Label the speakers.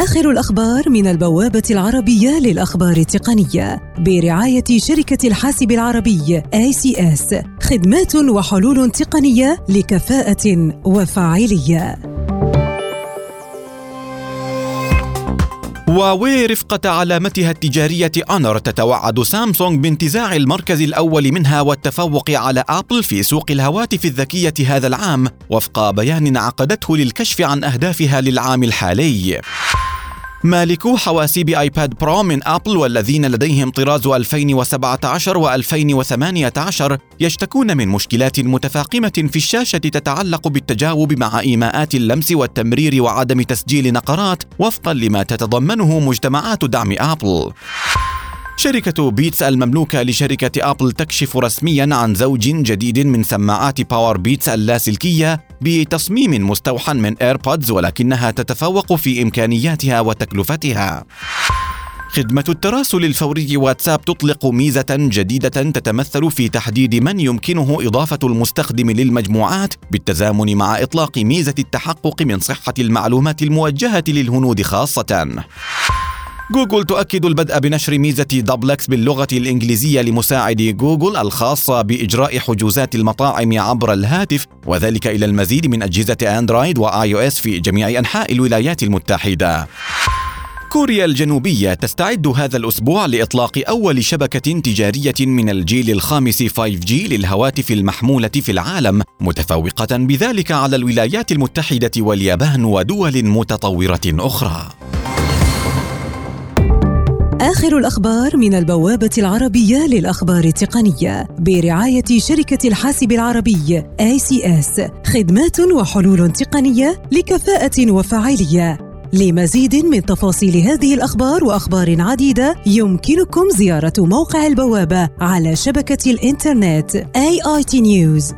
Speaker 1: آخر الأخبار من البوابة العربية للأخبار التقنية برعاية شركة الحاسب العربي ACS خدمات وحلول تقنية لكفاءة وفاعلية.
Speaker 2: هواوي رفقة علامتها التجارية أونر تتوعد سامسونج بانتزاع المركز الأول منها والتفوق على أبل في سوق الهواتف الذكية هذا العام وفق بيان عقدته للكشف عن أهدافها للعام الحالي. مالكو حواسيب آيباد برو من آبل والذين لديهم طراز 2017 و2018 يشتكون من مشكلات متفاقمة في الشاشة تتعلق بالتجاوب مع إيماءات اللمس والتمرير وعدم تسجيل نقرات وفقا لما تتضمنه مجتمعات دعم آبل. شركة بيتس المملوكة لشركة أبل تكشف رسميا عن زوج جديد من سماعات باور بيتس اللاسلكية بتصميم مستوحى من إيربودز ولكنها تتفوق في إمكانياتها وتكلفتها. خدمة التراسل الفوري واتساب تطلق ميزة جديدة تتمثل في تحديد من يمكنه إضافة المستخدم للمجموعات بالتزامن مع إطلاق ميزة التحقق من صحة المعلومات الموجهة للهنود خاصة. جوجل تؤكد البدء بنشر ميزة دبلكس باللغة الإنجليزية لمساعد جوجل الخاصة بإجراء حجوزات المطاعم عبر الهاتف وذلك إلى المزيد من أجهزة أندرويد وآي أو إس في جميع أنحاء الولايات المتحدة. كوريا الجنوبية تستعد هذا الأسبوع لإطلاق أول شبكة تجارية من الجيل الخامس 5G للهواتف المحمولة في العالم متفوقة بذلك على الولايات المتحدة واليابان ودول متطورة أخرى.
Speaker 1: آخر الأخبار من البوابة العربية للأخبار التقنية برعاية شركة الحاسب العربي ACS خدمات وحلول تقنية لكفاءة وفاعلية. لمزيد من تفاصيل هذه الأخبار وأخبار عديدة يمكنكم زيارة موقع البوابة على شبكة الإنترنت aitnews.com